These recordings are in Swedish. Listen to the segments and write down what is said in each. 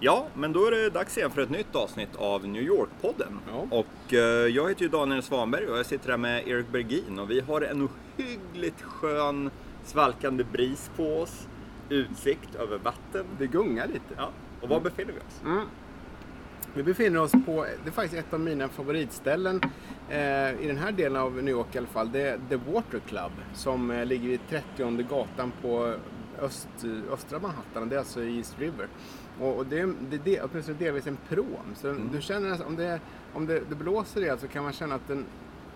Ja, men då är det dags igen för ett nytt avsnitt av New York-podden. Ja. Och eh, jag heter ju Daniel Svanberg och jag sitter här med Erik Bergin och vi har en ohyggligt skön svalkande bris på oss. Utsikt över vatten. Det gungar lite. Ja. Och var befinner vi oss? Mm. Vi befinner oss på, det är faktiskt ett av mina favoritställen eh, i den här delen av New York i alla fall. Det är The Water Club som eh, ligger vid 30 gatan på öst, östra Manhattan. Det är alltså East River. Och, och det, är- det, det åtminstone delvis en prom. Så du känner nästan- om, det, om det, det blåser i så kan man känna att den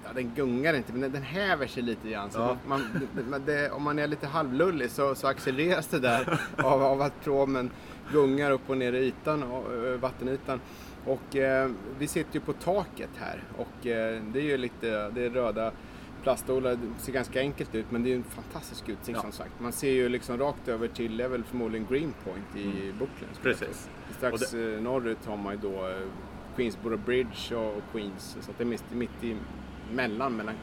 Ja, den gungar inte, men den, den häver sig lite grann. Så Ja. man, man, det, om man är lite halvlullig så, så accelereras det där av, av att promen gungar upp och ner i ytan, och, vattenytan. Och eh, vi sitter ju på taket här och eh, det är ju lite, det är röda plaststolar, det ser ganska enkelt ut men det är en fantastisk utsikt Ja. som sagt. Man ser ju liksom rakt över till, det är väl förmodligen Greenpoint i Brooklyn. skulle jag Precis. Strax Och eh, norrut har man ju då eh, Queensboro Bridge och, Queens. Så det är mitt, mitt i mellan, mellan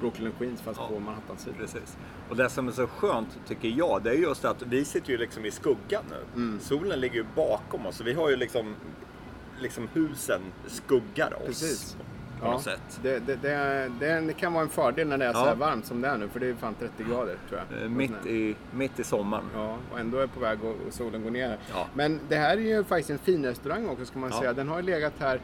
Brooklyn och Queens fast Ja. på Manhattan-sidan. Precis. Och det som är så skönt tycker jag, det är just att vi sitter ju liksom i skuggan nu. Mm. Solen ligger ju bakom oss så vi har ju liksom, liksom husen skuggar oss. Precis. På något sätt. Det, det, det, det, kan vara en fördel när det är så Ja. här varmt som det är nu för det är fan 30 grader tror jag. Eh, Mitt i, mitt i sommaren. Ja, och ändå är på väg och och solen går ner. Ja. Men det här är ju faktiskt en finrestaurang också ska man Ja. säga. Den har ju legat här,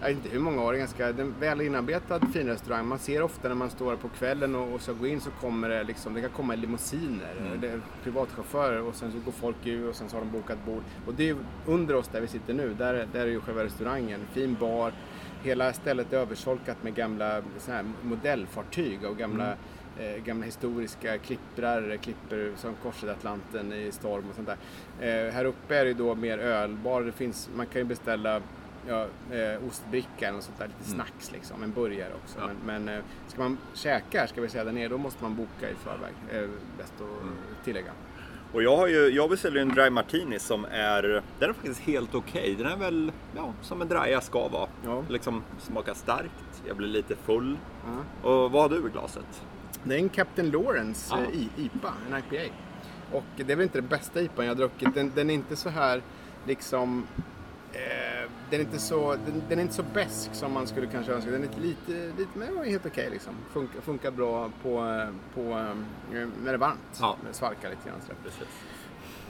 jag vet inte hur många år, ganska den väl inarbetad finrestaurang. Man ser ofta när man står på kvällen och, och ska gå in så kommer det liksom, det kan komma limousiner, Mm. det privatchaufförer och sen så går folk ur och sen så har de bokat bord. Och det är under oss där vi sitter nu, där, där är ju själva restaurangen, fin bar. Hela stället är översolkat med gamla såna här modellfartyg och gamla eh, gamla historiska klipprar, klippor som korsade Atlanten i storm och sånt där. Eh, här uppe är det då mer ölbar. Det finns, man kan ju beställa ja, eh, ostbricka och sånt där, lite snacks liksom, en burgare också. Ja. Men, men eh, ska man käka ska vi säga där nere, då måste man boka i förväg. Eh, bäst att tillägga. Och jag, har ju, jag beställde en dry martini som är, den är faktiskt helt okej. Den är väl ja, som en dry ska vara. Ja. Liksom smakar starkt, jag blir lite full. Ja. Och vad har du i glaset? Det är en Captain Lawrence Ja. eh, IPA, en IPA. Och det är väl inte den bästa IPA jag har druckit. Den, den är inte så här liksom... Eh, den, är inte så, den, den är inte så besk som man skulle kanske önska. Den är lite, lite men helt okej liksom. Funkar, funkar bra på, på, eh, när det är varmt. Ja. Svalkar lite grann. Precis.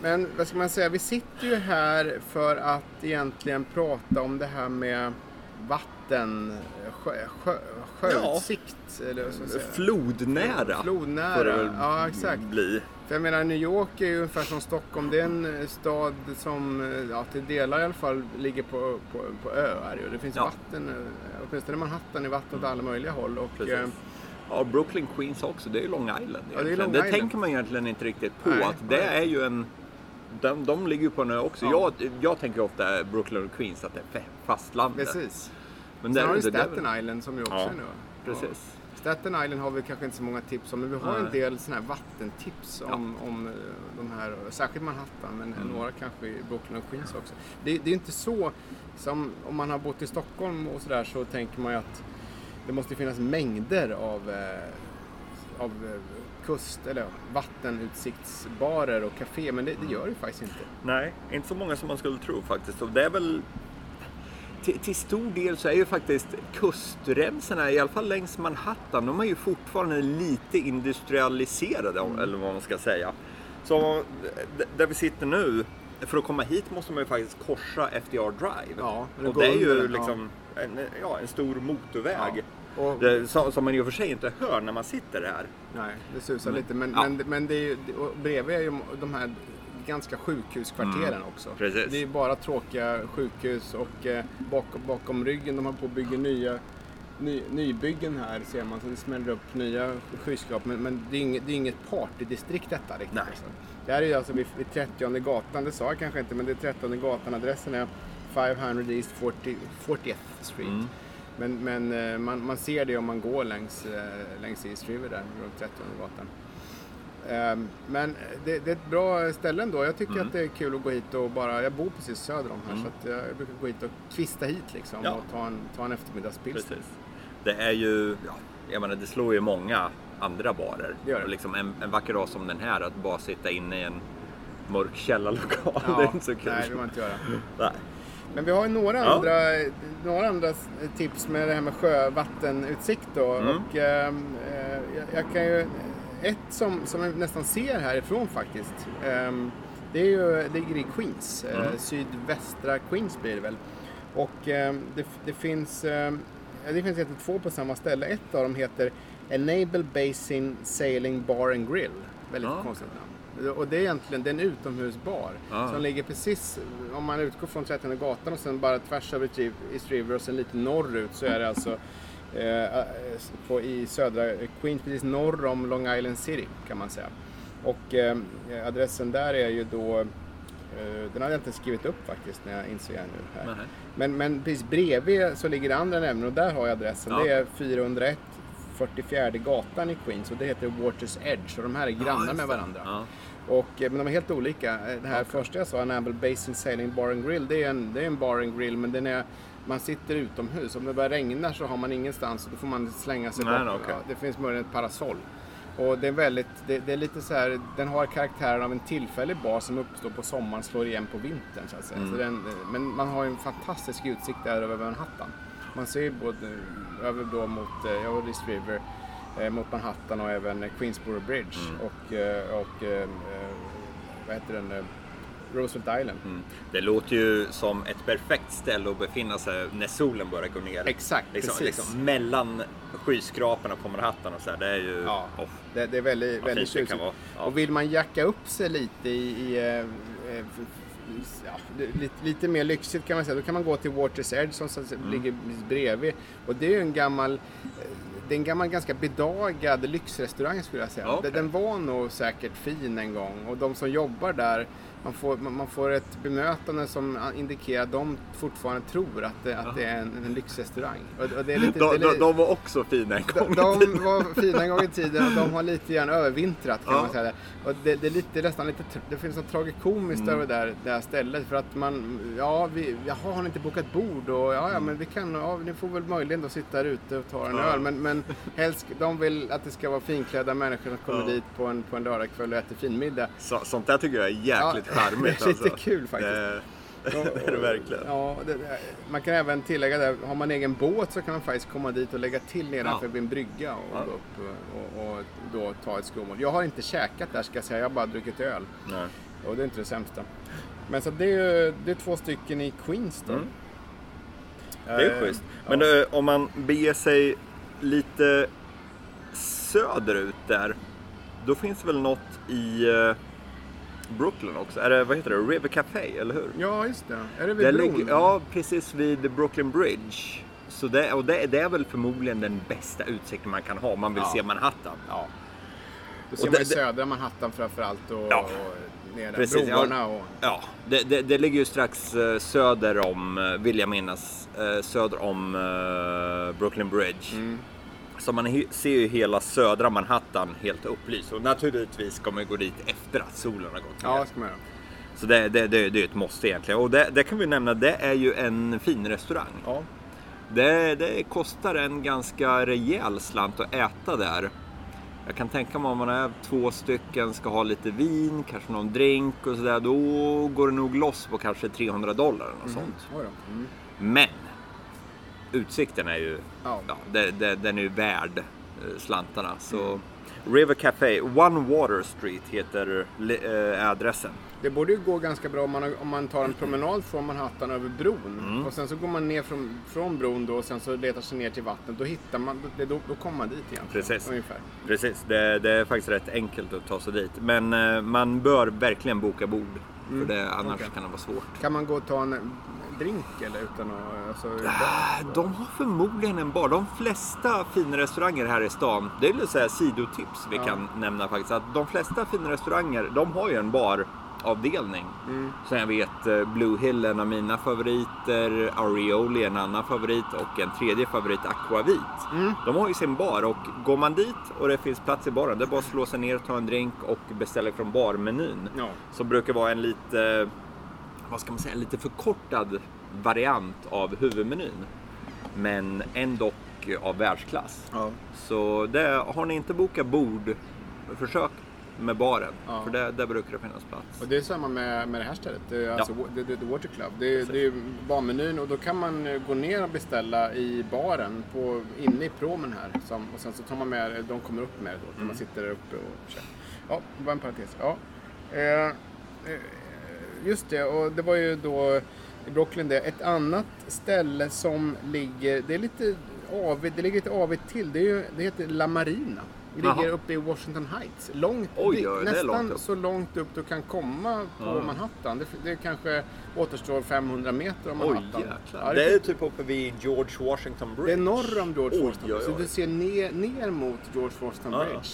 Men vad ska man säga, vi sitter ju här för att egentligen prata om det här med vatten, sjö, sjö, sjöutsikt. Eller vad ska man säga? Flodnära. Flodnära, får det väl ja exakt. bli. För jag menar New York är ju ungefär som Stockholm. Det är en eh, stad som eh, ja, till delar i alla fall ligger på, på, på öar. Det finns Ja. vatten, eh, åtminstone i Manhattan är vatten åt alla möjliga håll. Och, Precis. Ja, Brooklyn Queens också, det är ju Long Island Ja, det är. Long det tänker man egentligen inte riktigt på. Nej, att det nej. är ju en... De, de ligger ju på en ö också. Ja. Jag, jag tänker ofta Brooklyn och Queens, att det är fa- fastlandet. precis. Men Sen har väl- Staten Island som ju också Ja, är nu. Precis. Staten Island har vi kanske inte så många tips om, men vi har en Nej. del såna här vattentips om, om eh, de här, särskilt Manhattan, men Mm. några kanske i Brooklyn och Queens också. Det, det är inte så som om man har bott i Stockholm och sådär så tänker man ju att det måste finnas mängder av, eh, av eh, kust eller ja, vattenutsiktsbarer och café, men det, det gör det faktiskt inte. Nej, inte så många som man skulle tro faktiskt. Och det är väl... Till, till stor del så är ju faktiskt kustremsorna, i alla fall längs Manhattan, de är ju fortfarande lite industrialiserade, Mm. eller vad man ska säga. Så där vi sitter nu, för att komma hit måste man ju faktiskt korsa FDR Drive. Ja, det och det är ju under liksom en, ja, en stor motorväg. Ja. Och, Det, som, som man i och för sig inte hör när man sitter här. Nej, det susar lite. Men, ja. men, men det är ju, bredvid är ju de här ganska sjukhuskvarteren också. Mm. Precis. Det är bara tråkiga sjukhus och eh, bakom, bakom ryggen, de har på att bygga nya ny, nybyggen här ser man, så det smäller upp nya skyskrapor. Men, men det är inget, det är inget partydistrikt detta riktigt. Nej. Alltså. Det här är ju alltså vid, vid 30 gatan, det sa jag kanske inte, men det är 30 gatan. Adressen är 500 East 40, 40th Street. Mm. Men, men eh, man, man ser det om man går längs, eh, längs East River där, runt 30 gatan. Ehm, Men det, det är ett bra ställe ändå. Jag tycker Mm. att det är kul att gå hit och bara, jag bor precis söder om här så att jag brukar gå hit och kvista hit liksom Ja. och ta en, ta en eftermiddagspilsner. Precis. Det är ju, ja, jag menar det slår ju många andra barer. Det gör det. Och liksom en, en vacker dag som den här, att bara sitta inne i en mörk källarlokal, Ja, det är inte så kul. Nej, det vill man inte göra. Nej. Men vi har ju några, Ja. andra, några andra tips med det här med sjövattenutsikt då. Mm. Och, ehm, eh, jag kan ju, ett som, som jag nästan ser härifrån faktiskt. ehm, det är ju, det ligger i Queens. eh, Mm. sydvästra Queens blir det väl. Och ehm, det, det finns ja, det finns egentligen två på samma ställe. Ett av dem heter Enable Basin Sailing Bar and Grill. Väldigt Ja. konstigt namn. Och det är egentligen det är en utomhusbar Ja. som ligger precis, om man utgår från 30 gatan och sen bara tvärs över East River och sen lite norrut så är det alltså eh, på, i södra Queens, precis norr om Long Island City kan man säga. Och eh, adressen där är ju då, eh, den hade jag inte skrivit upp faktiskt när jag inser jag nu här. Men, men precis bredvid så ligger det andra nämligen och där har jag adressen. Ja. Det är 401 44 gatan i Queens och det heter Waters Edge och de här är grannar just med varandra. Ja. Och, eh, men de är helt olika. Eh, Det här första jag sa, Enamble Basin Sailing Bar and Grill, det är en, det är en bar and grill men den är, man sitter utomhus. Om det börjar regna så har man ingenstans och då får man slänga sig Nej, bort. okej. Ja, det finns möjligen ett parasoll. Och det är väldigt, det, det är lite så här, den har karaktären av en tillfällig bar som uppstår på sommaren slår igen på vintern så att säga. Mm. Så den, men man har en fantastisk utsikt där över Manhattan. Man ser ju både över då mot, eh, ja, East River, eh, mot Manhattan och även Queensboro Bridge Mm. och, eh, och eh, eh, vad heter den, Roosevelt Island. Mm. Det låter ju som ett perfekt ställe att befinna sig när solen börjar gå ner. Exakt, liksom, precis. liksom mellan skyskraporna på Manhattan och så här. Det är ju... Ja, oh, det, det är väldigt, väldigt tjusigt. Ja. Och vill man jacka upp sig lite i, i eh, eh, ja, lite, lite mer lyxigt kan man säga, då kan man gå till Waters Edge som Mm. ligger bredvid. Och det är ju en gammal det är en gammal ganska bedagad lyxrestaurang skulle jag säga. Okej. Den var nog säkert fin en gång och de som jobbar där man får, man får ett bemötande som indikerar att de fortfarande tror att det, att det är en, en lyxrestaurang. Och, och det är lite, det de, är de, de var också fina en gång de, i tiden. de var fina en gång i tiden och de har lite grann övervintrat kan Ja. man säga. Och det, det, är lite, det nästan lite, det finns något tragikomiskt Mm. över det där, det här stället. För att man, ja, vi, jaha, har ni inte bokat bord? Och ja, ja, men vi kan, ja, ni får väl möjligen då sitta där ute och ta en Ja. öl. Men, men helst, de vill att det ska vara finklädda människor som kommer Ja. dit på en, på en lördagskväll och äter finmiddag. Så, sånt där tycker jag är jäkligt charmigt. det är lite alltså. kul faktiskt. Det, det är det verkligen. Ja, det, man kan även tillägga det, har man egen båt så kan man faktiskt komma dit och lägga till nedanför Ja. vid en brygga och Ja. gå upp och, och, då ta ett skåmål. Jag har inte käkat där ska jag säga, jag har bara druckit öl. Nej. Och det är inte det sämsta. Men så det är, ju- det är två stycken i Queens då. Mm. Det är Eh, schysst. ja. Men eh, om man beger sig lite söderut där, då finns det väl något i eh, Brooklyn också? Är det, vad heter det, River Café, eller hur? Ja, just det. Är det vid Det bron? ligger, ja, precis vid Brooklyn Bridge. Så det, och det, det är väl förmodligen den bästa utsikten man kan ha om man vill Ja. se Manhattan. ja. Då ser man ju södra Manhattan framförallt och, Ja. och ner där. Precis, broarna och... Ja, det, det, det ligger ju strax eh, söder om, eh, vill jag minnas, eh, söder om Brooklyn Bridge. Mm. Så man ser ju hela södra Manhattan helt upplyst. Och naturligtvis ska man gå dit efter att solen har gått ner. Ja, ska man göra. Så det, det, det, det är ett måste egentligen. Och det, det kan vi nämna, det är ju en fin restaurang. Ja. Det, det kostar en ganska rejäl slant att äta där. Jag kan tänka mig om man är två stycken, ska ha lite vin, kanske någon drink och sådär. Då går det nog loss på kanske 300 dollar eller något sånt. Mm. Men utsikten är ju, Ja. ja, det, den är ju värd eh, slantarna. Så Mm. River Café, One Water Street heter eh, adressen. Det borde ju gå ganska bra om man, om man tar en promenad från Manhattan över bron. Mm. Och sen så går man ner från, från bron då och sen så letar sig ner till vattnet. Då hittar man, då, då, då kommer man dit igen. Precis. Ungefär. Precis, det, det är faktiskt rätt enkelt att ta sig dit. Men eh, man bör verkligen boka bord. För det, annars Mm. okej. kan det vara svårt. Kan man gå och ta en drink eller utan att... Alltså, Äh, De har förmodligen en bar. De flesta fina restauranger här i stan, det är här sidotips vi Ja. kan nämna faktiskt. Att de flesta fina restauranger, de har ju en bar avdelning. Så jag vet eh, Blue Hill är en av mina favoriter, Arioli är en annan favorit och en tredje favorit Aquavit. De har ju sin bar och går man dit och det finns plats i baren, det är bara att slå sig ner, ta en drink och beställa från barmenyn. Ja. Som brukar vara en lite, vad ska man säga, lite förkortad variant av huvudmenyn. Men ändå av världsklass. Ja. Så det, har ni inte bokat bord, försök med baren. Ja. För där, där brukar det finnas plats. Och det är samma med, med det här stället, det är alltså the, the, the Water Club. Det är, det är barmenyn och då kan man gå ner och beställa i baren på, inne i promen här. Som, och sen så tar man med, de kommer upp med det då, när man sitter där uppe och kör. Ja, det var en parentes. Ja. Eh, eh, just det, och det var ju då i Brooklyn det. Ett annat ställe som ligger, det är lite avigt, det ligger lite avigt till. Det, är ju, det heter La Marina. Det ligger Jaha. uppe i Washington Heights. Långt, Oj, det- ja, nästan långt så långt upp du kan komma på Ja. Manhattan. Det, det kanske återstår 500 meter om Oj Manhattan. jäklar. Ja, det det, är typ uppe vid George Washington Bridge. det är norr om George Oj, Washington. oj, Så oj. du ser ner, ner mot George Washington Ja. Bridge.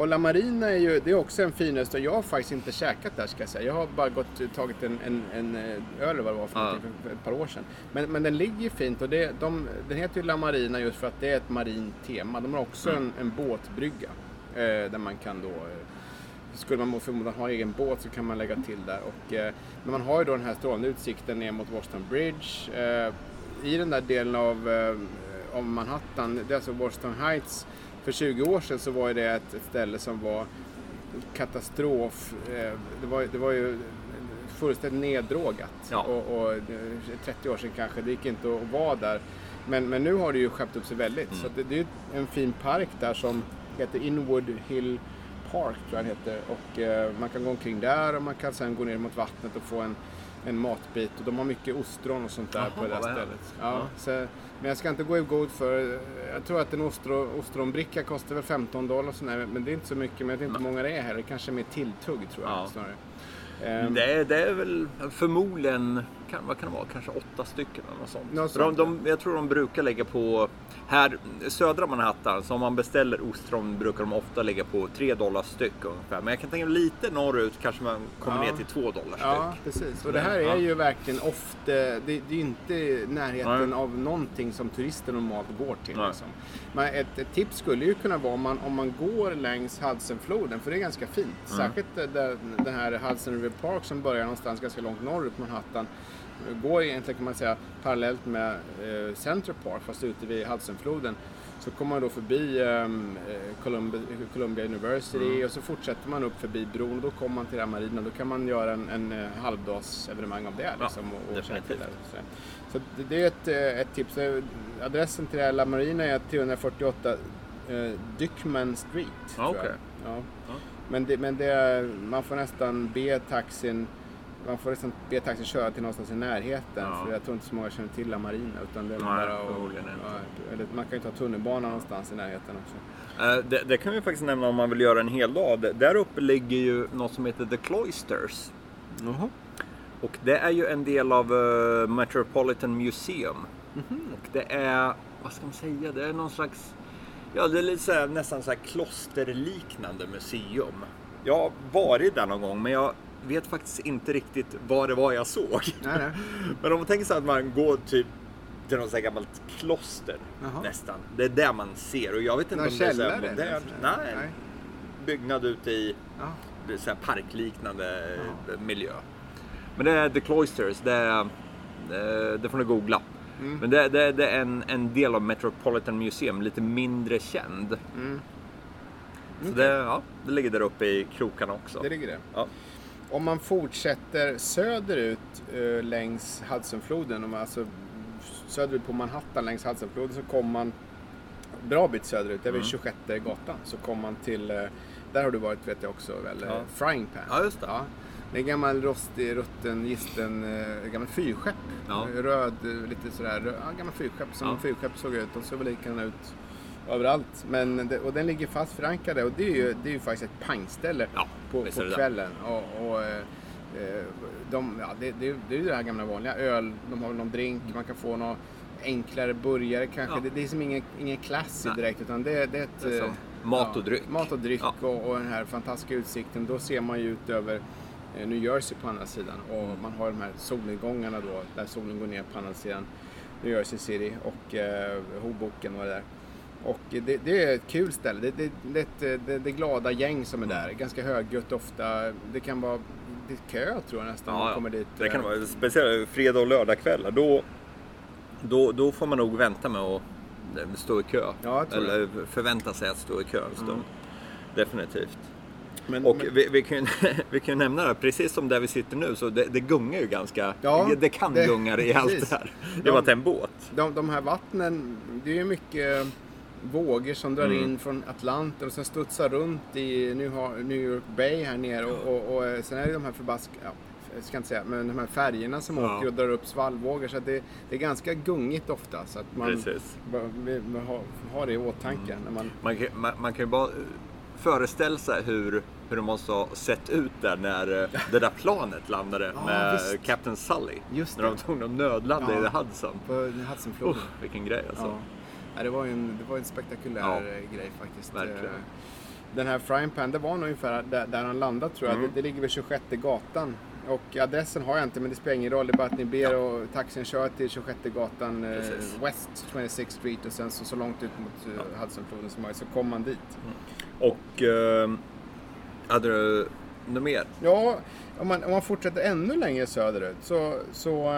Och La Marina är ju det är också en fin restaurang. Jag har faktiskt inte käkat där ska jag säga. Jag har bara gått, tagit en, en, en eh, öl eller vad det var för, Ja. för, ett par år sedan. Men, men den ligger fint och det, de, den heter ju La Marina just för att det är ett marint tema. De har också Mm. en, en båtbrygga eh, där man kan då eh, skulle man förmodan ha egen båt så kan man lägga till där. Och, eh, men man har ju då den här strålande utsikten ner mot Washington Bridge. Eh, I den där delen av, eh, av Manhattan, det är alltså Washington Heights. För 20 år sedan så var det ett, ett ställe som var katastrof. Eh, det, var, det var ju fullständigt neddrogat. Ja. Och, och eh, 30 år sedan kanske, det gick inte att vara där. Men, men nu har det ju skärpt upp sig väldigt. Mm. Så det, det är en fin park där som heter Inwood Hill Park tror jag den heter. Och eh, man kan gå omkring där och man kan sen gå ner mot vattnet och få en, en matbit. Och de har mycket ostron och sånt där Jaha, på det där stället. Ja, Ja. Så, men jag ska inte gå i god för, jag tror att en ostro, ostronbricka kostar väl 15 dollar sådär, men det är inte så mycket. Men jag vet inte hur många det är heller. Kanske mer tilltugg tror jag Ja. snarare. Ehm, Det är, det är väl förmodligen, kan, vad kan det vara, kanske åtta stycken eller något sånt. Något För de, sånt, de, jag tror de brukar lägga på, här södra Manhattan, så om man beställer ostron brukar de ofta lägga på 3 dollar styck ungefär. Men jag kan tänka mig lite norrut kanske man kommer Ja. ner till 2 dollar Ja, styck. precis. Och det här är Ja. ju verkligen ofta, det, det är ju inte närheten Nej. av någonting som turister normalt går till. Liksom. Men ett, ett tips skulle ju kunna vara om man, om man går längs Hudsonfloden, för det är ganska fint. Mm. Särskilt eh, den här Hudson River Park som börjar någonstans ganska långt norrut på Manhattan. Går egentligen kan man säga parallellt med eh, Central Park, fast ute vid Hudsonfloden. Så kommer man då förbi ehm, eh, Columbia, Columbia University Mm. och så fortsätter man upp förbi bron och då kommer man till den marina. Då kan man göra en, en eh, halvdagsevenemang av det. Liksom, och, och definitivt. Så, så det, det är ett, eh, ett tips. Adressen till La Marina är 348 eh, Dyckman Street. Jag. okej. Ja. Ja. Men, det, men det, man får nästan be taxin man får nästan be taxin köra till någonstans i närheten. Ja. För jag tror inte så många känner till La Marina. Utan det är Nej, bara inte. ja, eller man kan ju ta tunnelbana någonstans i närheten också. Eh, Det, det kan vi faktiskt nämna om man vill göra en hel dag. Där uppe ligger ju något som heter The Cloisters. Och det är ju en del av eh, Metropolitan Museum. Och det är, vad ska man säga, det är någon slags, ja det är lite så här, nästan så här klosterliknande museum. Jag har varit där någon gång men jag vet faktiskt inte riktigt vad det var jag såg. Nej, nej. Men om man tänker sig att man går typ till något så här gammalt kloster Jaha. nästan. Det är det man ser och jag vet inte Någon om det är så här modernt. sådär? Nej, byggnad ute i Ja. så här parkliknande eh, miljö. Men det är The Cloisters, det, är, det, det får ni googla. Mm. Men det, det, det är en, en del av Metropolitan Museum, lite mindre känd. Mm. Så det, ja, det ligger där uppe i krokarna också. Det ligger det. Ja. Om man fortsätter söderut eh, längs Hudsonfloden, om man alltså söderut på Manhattan längs Hudsonfloden så kommer man bra bit söderut, det är vid 26 gatan, så kommer man till, eh, där har du varit vet jag också väl, Ja. ja. Frying Pan. Ja, just det. Det är en gammal rostig, rutten, gisten, eh, gammal fyrskepp. Ja. Röd, eh, lite sådär, rö- ja, gammal fyrskepp som Ja. fyrskepp såg ut. De såg väl likadana ut överallt. Men och den ligger fast förankrad och det är ju, det är ju faktiskt ett pangställe Ja, på, på kvällen. Och, och, eh, eh, de, ja, det, det, det är ju det här gamla vanliga. Öl, de har väl någon drink, man kan få någon enklare burgare kanske. Ja. Det, det är som ingen, ingen Nej. direkt utan det, det är ett... Det är eh, mat och dryck. Mat och dryck och, och den här fantastiska utsikten. Då ser man ju ut över New Jersey på andra sidan och man har de här solnedgångarna då där solen går ner på andra sidan New Jersey City och eh, Hoboken och det där. Och det, det är ett kul ställe. Det, det, det, det, det glada gäng som är där. Ganska högljutt ofta. Det kan vara det är kö tror jag nästan. man kommer dit. Det kan vara speciellt fredag och lördagkvällar. Då, då, då får man nog vänta med att eh, stå i kö. Ja, Eller förvänta sig att stå i kö en stund. Definitivt. Men, Och men, vi, vi, kan, ju- vi kan ju nämna det, precis som där vi sitter nu, så det, det gungar ju ganska. Ja, det, det kan det- gunga precis. där. Det Ja. var till en båt. de, de här vattnen, det är ju mycket vågor som drar Mm. in från Atlanten och sen studsar runt i New, York Bay här nere och, och, och eh, sen är det de här förbask... Ja, jag ska inte säga, men de här färgerna som Ja. åker och drar upp svallvågor så det, det är ganska gungigt ofta så att man bör, har, det i åtanke när man Man kan, man, man kan ju bara eh, föreställa sig hur, hur det måste ha sett ut där när eh, det där planet landade Ja, med visst. Captain Sully. Just när det. de tog de nödlandade Ja. i Hudson. på Hudsonfloden. Usch, vilken grej alltså. Ja. Ja, det var ju en, det var en spektakulär Ja. eh, grej faktiskt. Verkligen. Eh, Den här frying pan, det var nog ungefär där, där han landade tror jag. Mm. Det, det ligger vid 26 gatan. Och adressen har jag inte men det spelar ingen roll. Det är bara att ni ber och taxin kör till 26 gatan eh, Precis. West 26th Street och sen så, så långt ut mot eh, Hudsonfloden som möjligt så kommer man dit. Och eh, hade du något mer? Ja, om man, om man fortsätter ännu längre söderut så, så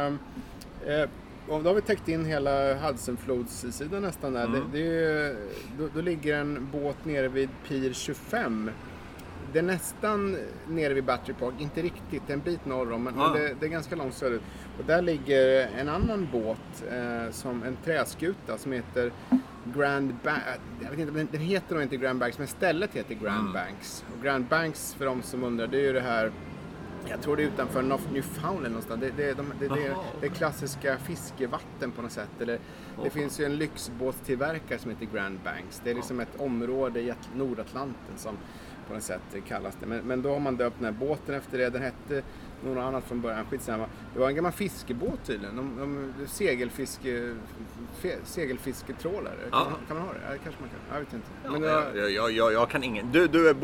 eh, och då har vi täckt in hela Hudsonflodssidan nästan där. Mm. Det, det är, ju- då, då ligger en båt nere vid Pier 25. Det är nästan nere vid Battery Park, inte riktigt, en bit norr om, men, Ah. det, det är ganska långt söderut. Och där ligger en annan båt, eh, som en träskuta som heter Grand Banks. Jag vet inte, den heter nog inte Grand Banks, men stället heter Grand Mm. Banks. Och Grand Banks, för de som undrar, det är ju det här jag tror det är utanför Newfoundland någonstans. Det, det, de, det, det, det är klassiska fiskevatten på något sätt. Eller, det finns ju en lyxbåtstillverkare som heter Grand Banks. Det är liksom ett område i At- Nordatlanten som på något sätt kallas det. Men, men då har man döpt den här båten efter det. Den hette något annat från början, skitsamma. Det var en gammal fiskebåt tydligen. De, de, segelfiske, fe, segelfisketrålare. Kan, Ja. man, kan man ha det? Ja, kanske man kan. Jag vet inte. Ja, Men det var- jag, jag, jag, jag kan ingen. Du, du är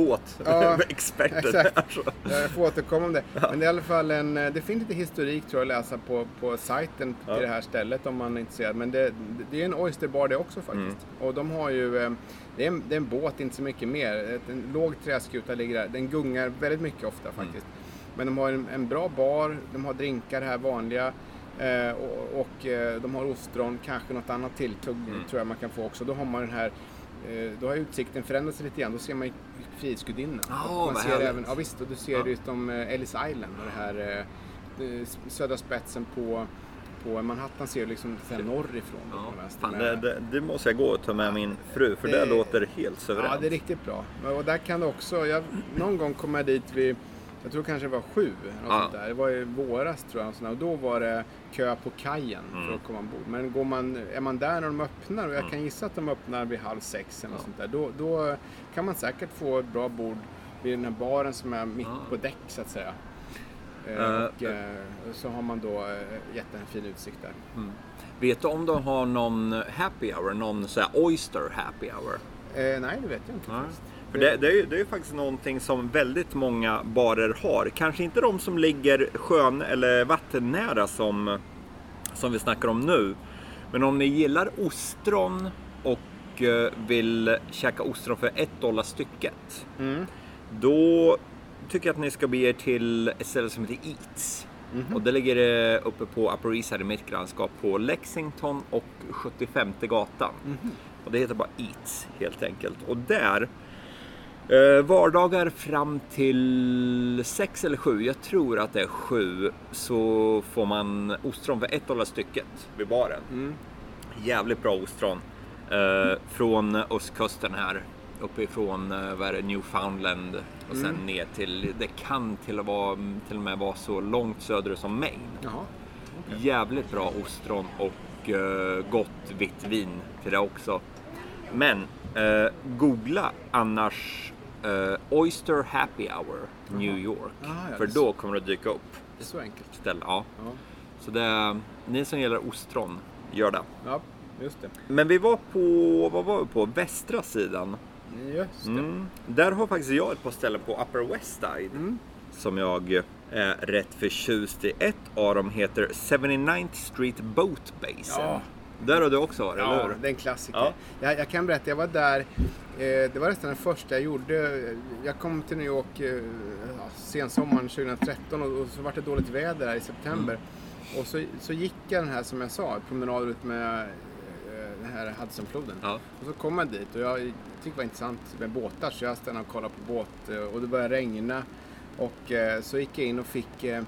Ja, båtexperten. exakt. Alltså. Jag får återkomma om det. Men det är i alla fall en, det finns lite historik tror jag att läsa på, på sajten Ja. till det här stället om man är intresserad. Men det, det är en oysterbar det också faktiskt. Och de har ju, eh, det är, en, det är en båt, inte så mycket mer. En låg träskuta ligger där. Den gungar väldigt mycket ofta faktiskt. Men de har en, en bra bar, de har drinkar här vanliga. Eh, och och eh, de har ostron, kanske något annat tilltugg tror jag man kan få också. Då har man den här eh, då har utsikten förändrats lite grann. Då ser man Frihetsgudinnan. Ja, Och man ser även, ja visst, och du ser Ja. ju som eh, Ellis Island och det här södra spetsen på, på Manhattan ser du liksom här norrifrån. Ja, fan, det, det, det måste jag gå och ta med min fru, för det, Det- låter helt suveränt. Ja, det är riktigt bra. Och där kan du också, jag, någon gång kom jag dit vid, jag tror kanske det var sju, Ja. Det var i våras tror jag, och då var det kö på kajen för Mm. att komma ombord. Men går man, är man där när de öppnar, och jag kan gissa att de öppnar vid halv sex eller något sånt där, då, då kan man säkert få ett bra bord vid den här baren som är mitt Ja. på däck så att säga. Eh, Eh, och eh, så har man då jättefin utsikt där. Vet du om de har någon happy hour, någon så oyster happy hour? Eh, nej, det vet jag inte. För det, det, är ju, det är faktiskt någonting som väldigt många barer har. Kanske inte de som ligger sjön eller vattennära som, som vi snackar om nu. Men om ni gillar ostron och vill käka ostron för ett dollar stycket. Mm. Då tycker jag att ni ska bege er till ett ställe som heter Eats. Och det ligger uppe på Upper East Side i mitt grannskap på Lexington och 75 gatan. Och det heter bara Eats helt enkelt. Och där Eh, vardagar fram till 6 eller 7, jag tror att det är 7, så får man ostron för 1 dollar stycket vid baren. Mm. Jävligt bra ostron. Eh, från östkusten här. Uppifrån eh, vad är det, Newfoundland och sen Mm. ner till, det kan till och, vara, till och med vara så långt söderut som Maine. Jaha. Jävligt bra ostron och eh, gott vitt vin till det också. Men eh, googla annars eh, Oyster Happy Hour New York. Ah, ja, för då kommer det dyka upp Det är så enkelt. ställe. Ja. Ja, Så det, ni som gillar ostron, gör det. ja just det. Men vi var på, vad var vi på? Västra sidan. Just det. Mm. Där har faktiskt jag ett par ställen på Upper West Side Mm. som jag är rätt förtjust i. Ett av dem heter 79th Street Boat Basin. Ja. Där har du också varit, eller Ja, hur? det är en klassiker. Ja. Jag, jag kan berätta, jag var där, eh, det var nästan det första jag gjorde. Jag kom till New York eh, ja, sensommaren 2013 och, och så var det dåligt väder här i september. Mm. Och så, så gick jag den här som jag sa, promenaden ut med eh, den här Hudsonfloden. Ja. Och så kom jag dit och jag tyckte det var intressant med båtar så jag stannade och kollade på båt eh, och det började regna. Och eh, så gick jag in och fick eh,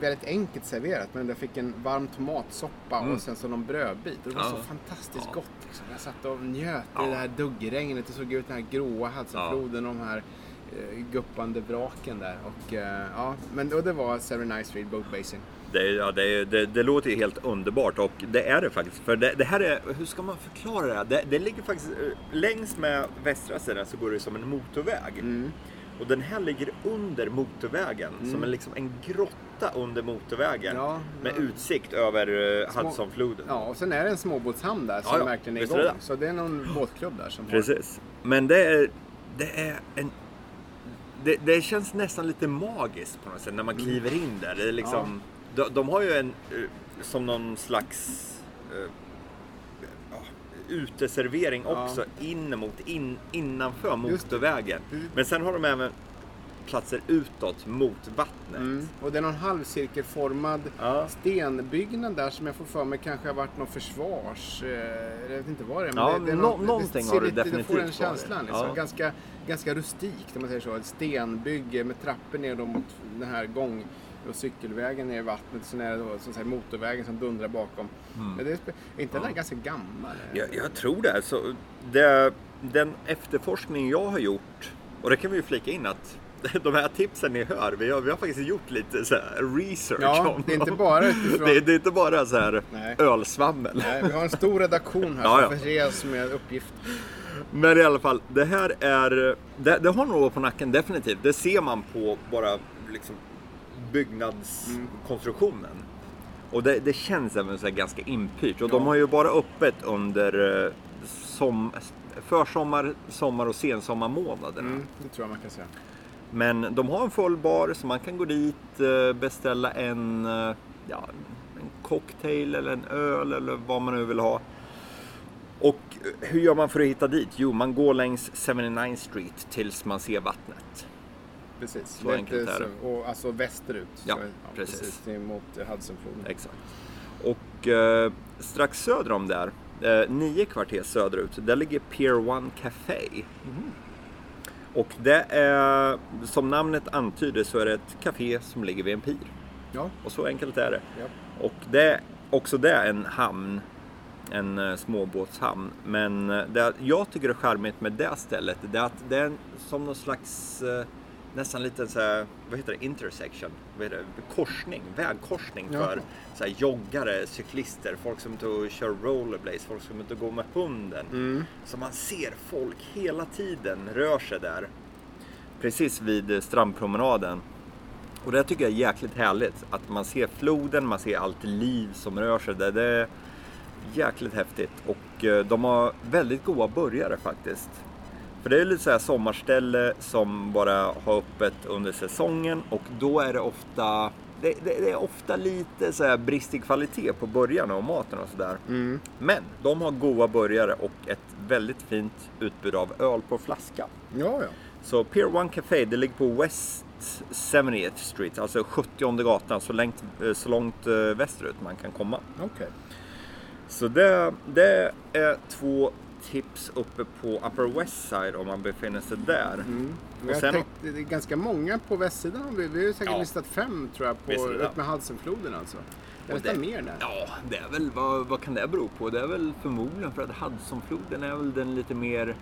väldigt enkelt serverat men jag fick en varm tomatsoppa Mm. och sen så någon brödbit. Och det var Ja. så fantastiskt Ja. gott. Liksom. Jag satt och njöt Ja. i det här duggregnet. Det såg ut den här gråa Hudsonfloden och de här guppande vraken där. Och, ja, men och det var Seven Nice Boat Basin. Det, ja, det, det, det låter ju helt underbart och det är det faktiskt. För det, det här är, hur ska man förklara det här? Det, det ligger faktiskt, eh, längs med västra sidan så går det som en motorväg. Mm. Och den här ligger under motorvägen, som en, liksom en grotta under motorvägen. Ja, med ja. utsikt över uh, Små- Hudsonfloden. Ja, och sen är det en småbåtshamn där som Ja, ja. verkligen är igång. det. Så det är någon båtklubb där som har... Precis. Men det är, det är en... Det, det känns nästan lite magiskt på något sätt när man Mm. kliver in där. Det är liksom, de, de har ju en, eh, som någon slags eh, ja, uteservering Ja. också in mot, in, innanför det. motorvägen. Mm. Men sen har de även platser utåt mot vattnet. Mm. Och det är någon halvcirkelformad Ja. stenbyggnad där som jag får för mig kanske har varit någon försvars... Eh, jag vet inte vad det är. Ja, det, det är nå- någonting ser har det lite, Det får definitivt den känslan. Liksom. Ja. Ganska, ganska rustikt om man säger så. Ett stenbygge med trappor ner mot den här gång och cykelvägen ner i vattnet. Sen är det då, säga, motorvägen som dundrar bakom. Men det är, är inte den där ganska gammal? Jag, jag tror det. Så det. Den efterforskning jag har gjort, och det kan vi ju flika in att de här tipsen ni hör, vi har, vi har faktiskt gjort lite så research Ja, om det är inte bara utifrån... Det, det är inte bara så här Nej. ölsvammel. Nej, vi har en stor redaktion här Ja, som ja. förser oss med uppgifter. Men i alla fall, det här är... Det, det har år på nacken definitivt. Det ser man på bara liksom byggnadskonstruktionen. Och det, det känns även så ganska inpyrt. Och de Ja. har ju bara öppet under eh, som, försommar, sommar och sensommarmånaderna. Mm, det tror jag man kan säga. Men de har en full bar så man kan gå dit, eh, beställa en, eh, ja, en cocktail eller en öl eller vad man nu vill ha. Och hur gör man för att hitta dit? Jo, man går längs 79 Street tills man ser vattnet. Precis. Så enkelt är det. Och alltså västerut. Ja, så, precis. Precis mot Hudsonfloden. Exakt. Och eh, strax söder om där, eh, nio kvarter söderut, där ligger Pier One Café. Och det är, som namnet antyder, så är det ett café som ligger vid en pir. Ja, Och så enkelt är det. ja. Och det är också det är en hamn, en eh, småbåtshamn. Men eh, det jag tycker är charmigt med det stället, det är att det är som någon slags eh, nästan lite så här, vad heter det, intersection, vad heter det, korsning, vägkorsning Ja. för så här, joggare, cyklister, folk som och kör rollerblades, folk som och går med hunden. Mm. Så man ser folk hela tiden rör sig där. Precis vid strandpromenaden. Och det tycker jag är jäkligt härligt. Att man ser floden, man ser allt liv som rör sig där. Det är jäkligt häftigt. Och eh, de har väldigt goda burgare faktiskt. För det är lite så här sommarställe som bara har öppet under säsongen och då är det ofta det, det, det är ofta lite så här bristig kvalitet på burgarna och maten och sådär. Mm. Men de har goda burgare och ett väldigt fint utbud av öl på flaska. Ja, ja. Så Pier One Café, det ligger på West 70th Street, alltså 70 gatan, så långt, eh, så långt eh, västerut man kan komma. Okej. Så det, det är två tips uppe på Upper West Side om man befinner sig där. Mm. Och Jag sen- tänkte, det är ganska många på västsidan. Vi, vi har säkert Ja. listat fem tror jag, på, upp med Hudsonfloden alltså. Är Och det- mer där. Ja, det är väl, vad, vad kan det bero på? Det är väl förmodligen för att Hudsonfloden är väl den lite mer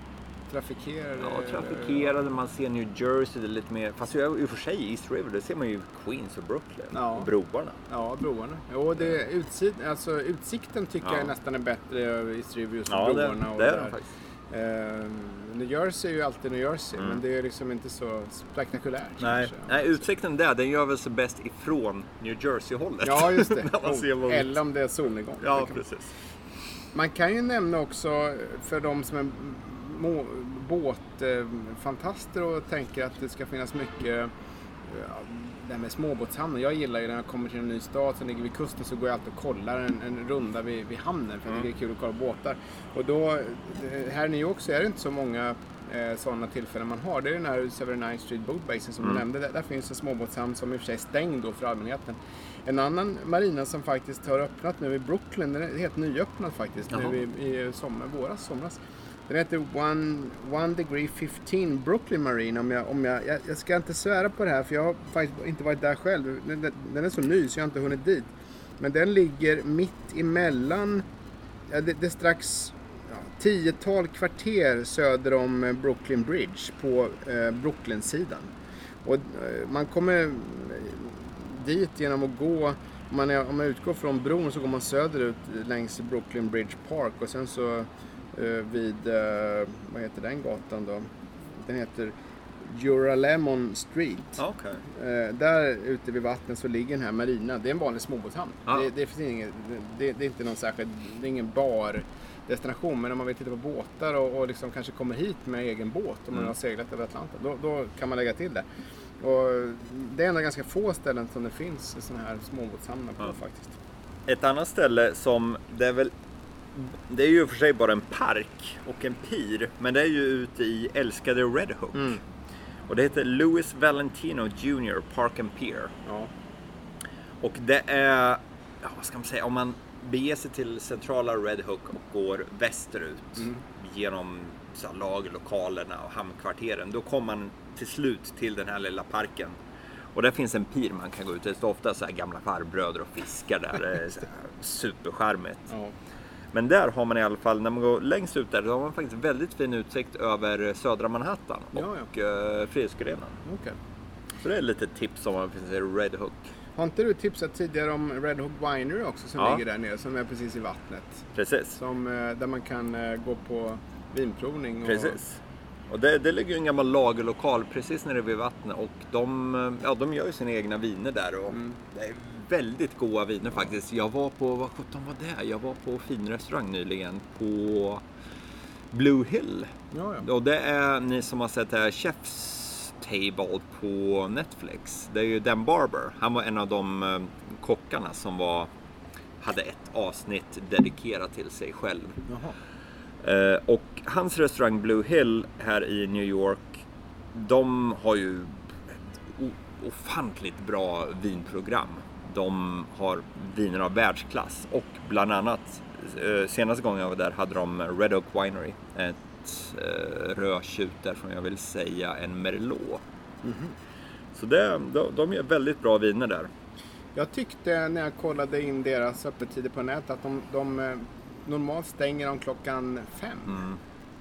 Trafikerade. ja, trafikerade. Man ser New Jersey, det är lite mer... Fast i och för sig East River, där ser man ju Queens och Brooklyn Ja. och broarna. Ja, broarna. Jo, det, utsid, alltså, utsikten tycker Ja. jag nästan är bättre över East River just Ja, det, broarna. och det är den faktiskt. Ehm, New Jersey är ju alltid New Jersey, Mm. men det är liksom inte så spektakulärt. Nej, kanske. nej, utsikten där, den gör väl sig bäst ifrån New Jersey-hållet. Ja, just det. Mot- Eller om det är solnedgång. Ja, Det precis. Man kan ju nämna också för de som är må- båtfantaster och tänker att det ska finnas mycket det här med småbåtshamnen. Jag gillar ju när jag kommer till en ny stad som ligger vid kusten så går jag alltid och kollar en, en runda vid, vid hamnen för tycker det är kul att kolla båtar. Och då, eh, här i New York så är det inte så många eh, sådana tillfällen man har. Det är den här 79 Street Boat Basin som du nämnde. Där, där finns en småbåtshamn som i och för sig är stängd då för allmänheten. En annan marina som faktiskt har öppnat nu i Brooklyn, den är helt nyöppnad faktiskt Jaha. nu i, i sommar, våras, somras. Den heter One, One Degree 15 Brooklyn Marine. Om jag, om jag, jag, jag ska inte svära på det här för jag har faktiskt inte varit där själv. Den, den- är så ny så jag har inte hunnit dit. Men den ligger mitt emellan, ja, det, det är strax ja, tiotal kvarter söder om eh, Brooklyn Bridge på eh, Brooklyn-sidan. Och eh, man kommer eh, dit genom att gå, om man, är, om man utgår från bron så går man söderut eh, längs Brooklyn Bridge Park och sen så vid, eh, vad heter den gatan då? Den heter Juralemon Street. Okej. Eh, där ute vid vattnet så ligger den här marina. Det är en vanlig småbåtshamn. Ja. Det, det, finns ingen, det, det är inte någon särskild, det är ingen bar destination. Men om man vill titta på båtar och, och liksom kanske kommer hit med egen båt om man har seglat över Atlanten. Då, då kan man lägga till det. Och det är ändå ganska få ställen som det finns sådana här småbåtshamnar på Ja. faktiskt. Ett annat ställe som det är väl det är ju för sig bara en park och en pir, men det är ju ute i älskade Red Hook. Mm. Och det heter Louis Valentino Jr. Park and Pier. Ja. Och det är, ja, vad ska man säga, om man beger sig till centrala Red Hook och går västerut genom så här, lagerlokalerna och hamnkvarteren, då kommer man till slut till den här lilla parken. Och där finns en pir man kan gå ut. Det står ofta så här gamla farbröder och fiskar där. Det är supercharmigt. ja. Men där har man i alla fall, när man går längst ut där, då har man faktiskt väldigt fin utsikt över södra Manhattan och Ja, ja, Frihetsgudinnan. Okej. Så det är lite tips om man finns i Red Hook. Har inte du tipsat tidigare om Red Hook Winery också som Ja. ligger där nere som är precis i vattnet? Precis. Som, eh, där man kan eh, gå på vinprovning. Och, Precis. Och det, det ligger ju en gammal lagerlokal precis nere vid vattnet och de, eh, ja, de gör ju sina egna viner där och Mm. det är väldigt goda viner faktiskt. Jag var på, vad sjutton var det? Jag var på finrestaurang nyligen på Blue Hill. Ja, ja. Och det är ni som har sett det här Chef's Table på Netflix. Det är ju Dan Barber. Han var en av de eh, kockarna som var, hade ett avsnitt dedikerat till sig själv. Jaha. Eh, och hans restaurang Blue Hill här i New York, de har ju ett ofantligt bra vinprogram. De har viner av världsklass och bland annat eh, senaste gången jag var där hade de Red Oak Winery. Ett eh, rödtjut där från jag vill säga en Merlot. Så det, de, de gör väldigt bra viner där. Jag tyckte när jag kollade in deras öppettider på nätet att de, de eh, normalt stänger de klockan fem. Mm.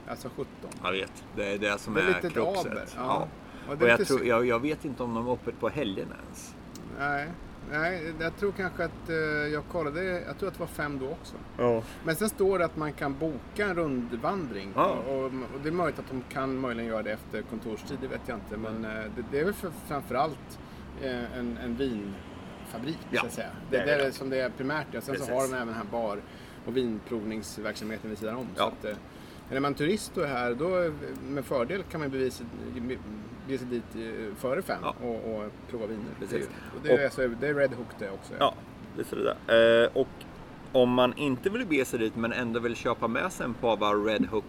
Alltså 17. Jag vet, det är det som Det är är, kruxet. ja. Ja. Och Och jag, tror, jag, jag vet inte om de är öppet på helgerna ens. Nej, nej, jag tror kanske att eh, jag kollade, jag tror att det var fem då också. Ja. Men sen står det att man kan boka en rundvandring. Ja. Och, och det är möjligt att de kan möjligen göra det efter kontorstid, det vet jag inte. Men eh, det, det är väl för, framförallt eh, en, en vinfabrik, Ja, så att säga. det Det, är det som det är primärt. Ja. Sen så Precis. har de även här bar och vinprovningsverksamheten vid sidan om. Så Ja. att, eh, men är man turist och är här, då med fördel kan man bevisa, bege sig dit eh, före fem Ja. och, och prova viner. Precis. Och det, är, Och- alltså, det är Red Hook det också. Ja, visst är det det. Eh, och om man inte vill bege sig dit men ändå vill köpa med sig en pava Red Hook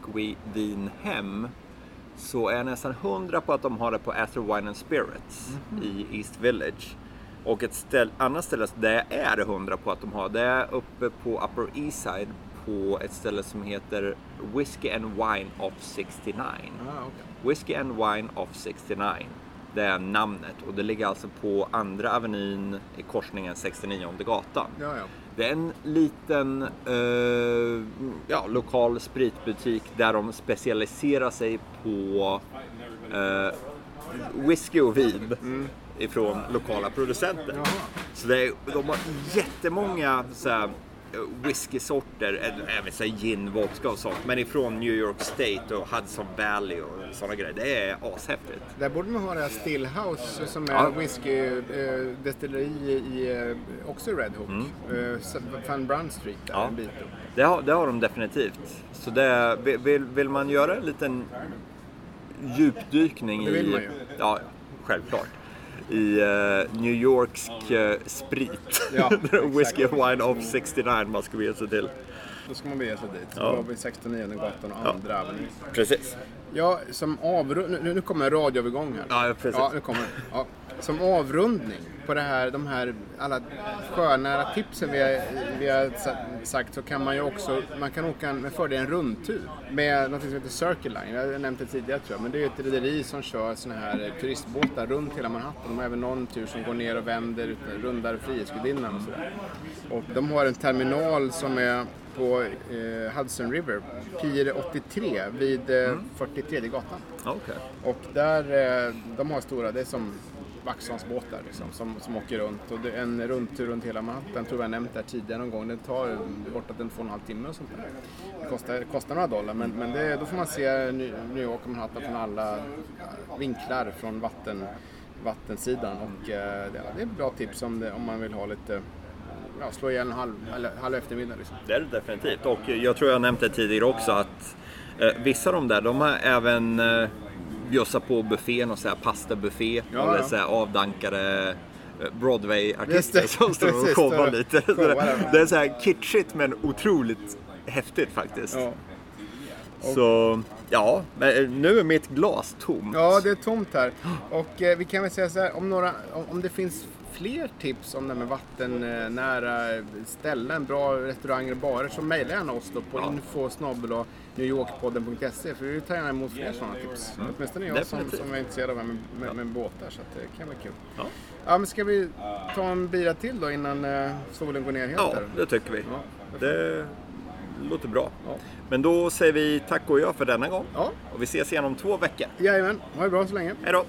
vin hem så är jag nästan hundra på att de har det på Astor Wine and Spirits i East Village. Och ett ställ, annat ställe där jag är hundra på att de har det är uppe på Upper East Side på ett ställe som heter Whiskey and Wine of 69. Ah, okej. Whiskey and Wine of 69. Det är namnet och det ligger alltså på andra avenyn i korsningen 69 gatan. Ja, ja. Det är en liten eh, ja, lokal spritbutik där de specialiserar sig på eh, whisky och vin ifrån lokala producenter. Så det de har jättemånga så här, whiskysorter, även så gin, vodka och sånt. Men ifrån New York State och Hudson Valley och sådana grejer. Det är ashäftigt. Där borde man ha det här Stillhouse som är Ja. whiskydestilleri i, eh, också i Red Hook. Mm. Van Brunt Street där Ja. en bit upp. Det har, det har de definitivt. Så det, vill- vill, man göra en liten djupdykning Det vill i... man ju. Ja, självklart. I eh, New Yorksk eh, sprit. Ja, Whiskey and Wine of 69 man ska bege sig till. Då ska man bege sig dit. Ja. var vi 69 gatan och andra avenyn. Precis. Ja, som avrund... nu, nu kommer en radioövergång här. Ja, precis. Ja, nu kommer ja. Som avrundning på det här, de här alla sjönära tipsen vi har, vi har sa- sagt så kan man ju också, man kan åka en- med fördel en rundtur med något som heter Circle Line. Jag har nämnt det tidigare tror jag, men det är ett rederi som kör såna här turistbåtar runt hela Manhattan. De har även någon tur som går ner och vänder, rundar Frihetsgudinnan och sådär. Och de har en terminal som är på eh, Hudson River, Pier 83 vid eh, 43 gatan. Okej. Och där, eh, de har stora, det är som Vaxholmsbåtar liksom, som, som åker runt. Och det är en rundtur runt hela Manhattan, tror jag har nämnt det här tidigare någon gång. Det tar bortåt en två och en halv timme och sånt där. Det kostar, kostar några dollar, men, men det, då får man se New New York och Manhattan från alla eh, vinklar från vatten, vattensidan. Och eh, det, det är ett bra tips om, det, om man vill ha lite, ja, slå ihjäl en halv, eller, halv eftermiddag liksom. Det är det definitivt. Och jag tror jag nämnt det tidigare också att eh, vissa av de där, de har även eh, bjussat på buffén och så här pastabuffé. Ja, eller ja. så här avdankade eh, Broadway-artister som står och showar lite. Det är så här kitschigt men otroligt häftigt faktiskt. Ja. Så ja, eh, nu är mitt glas tomt. Ja, det är tomt här. Och eh, vi kan väl säga så här, om, några, om, om det finns fler tips om det här med vattennära ställen, bra restauranger och barer, så mejla gärna oss då på Ja. info newyorkpodden.se för vi tar gärna emot fler sådana tips. Åtminstone jag som, Definitivt. som är intresserad av med, med, med båtar, så det kan bli kul. Ja. Ja, men ska vi ta en bira till då innan eh, solen går ner helt? Ja, här? det tycker vi. Ja, Det låter bra. Ja. Men då säger vi tack och jag för denna gång. Ja, Och vi ses igen om två veckor. jajamän. Ha det bra så länge. Hej då!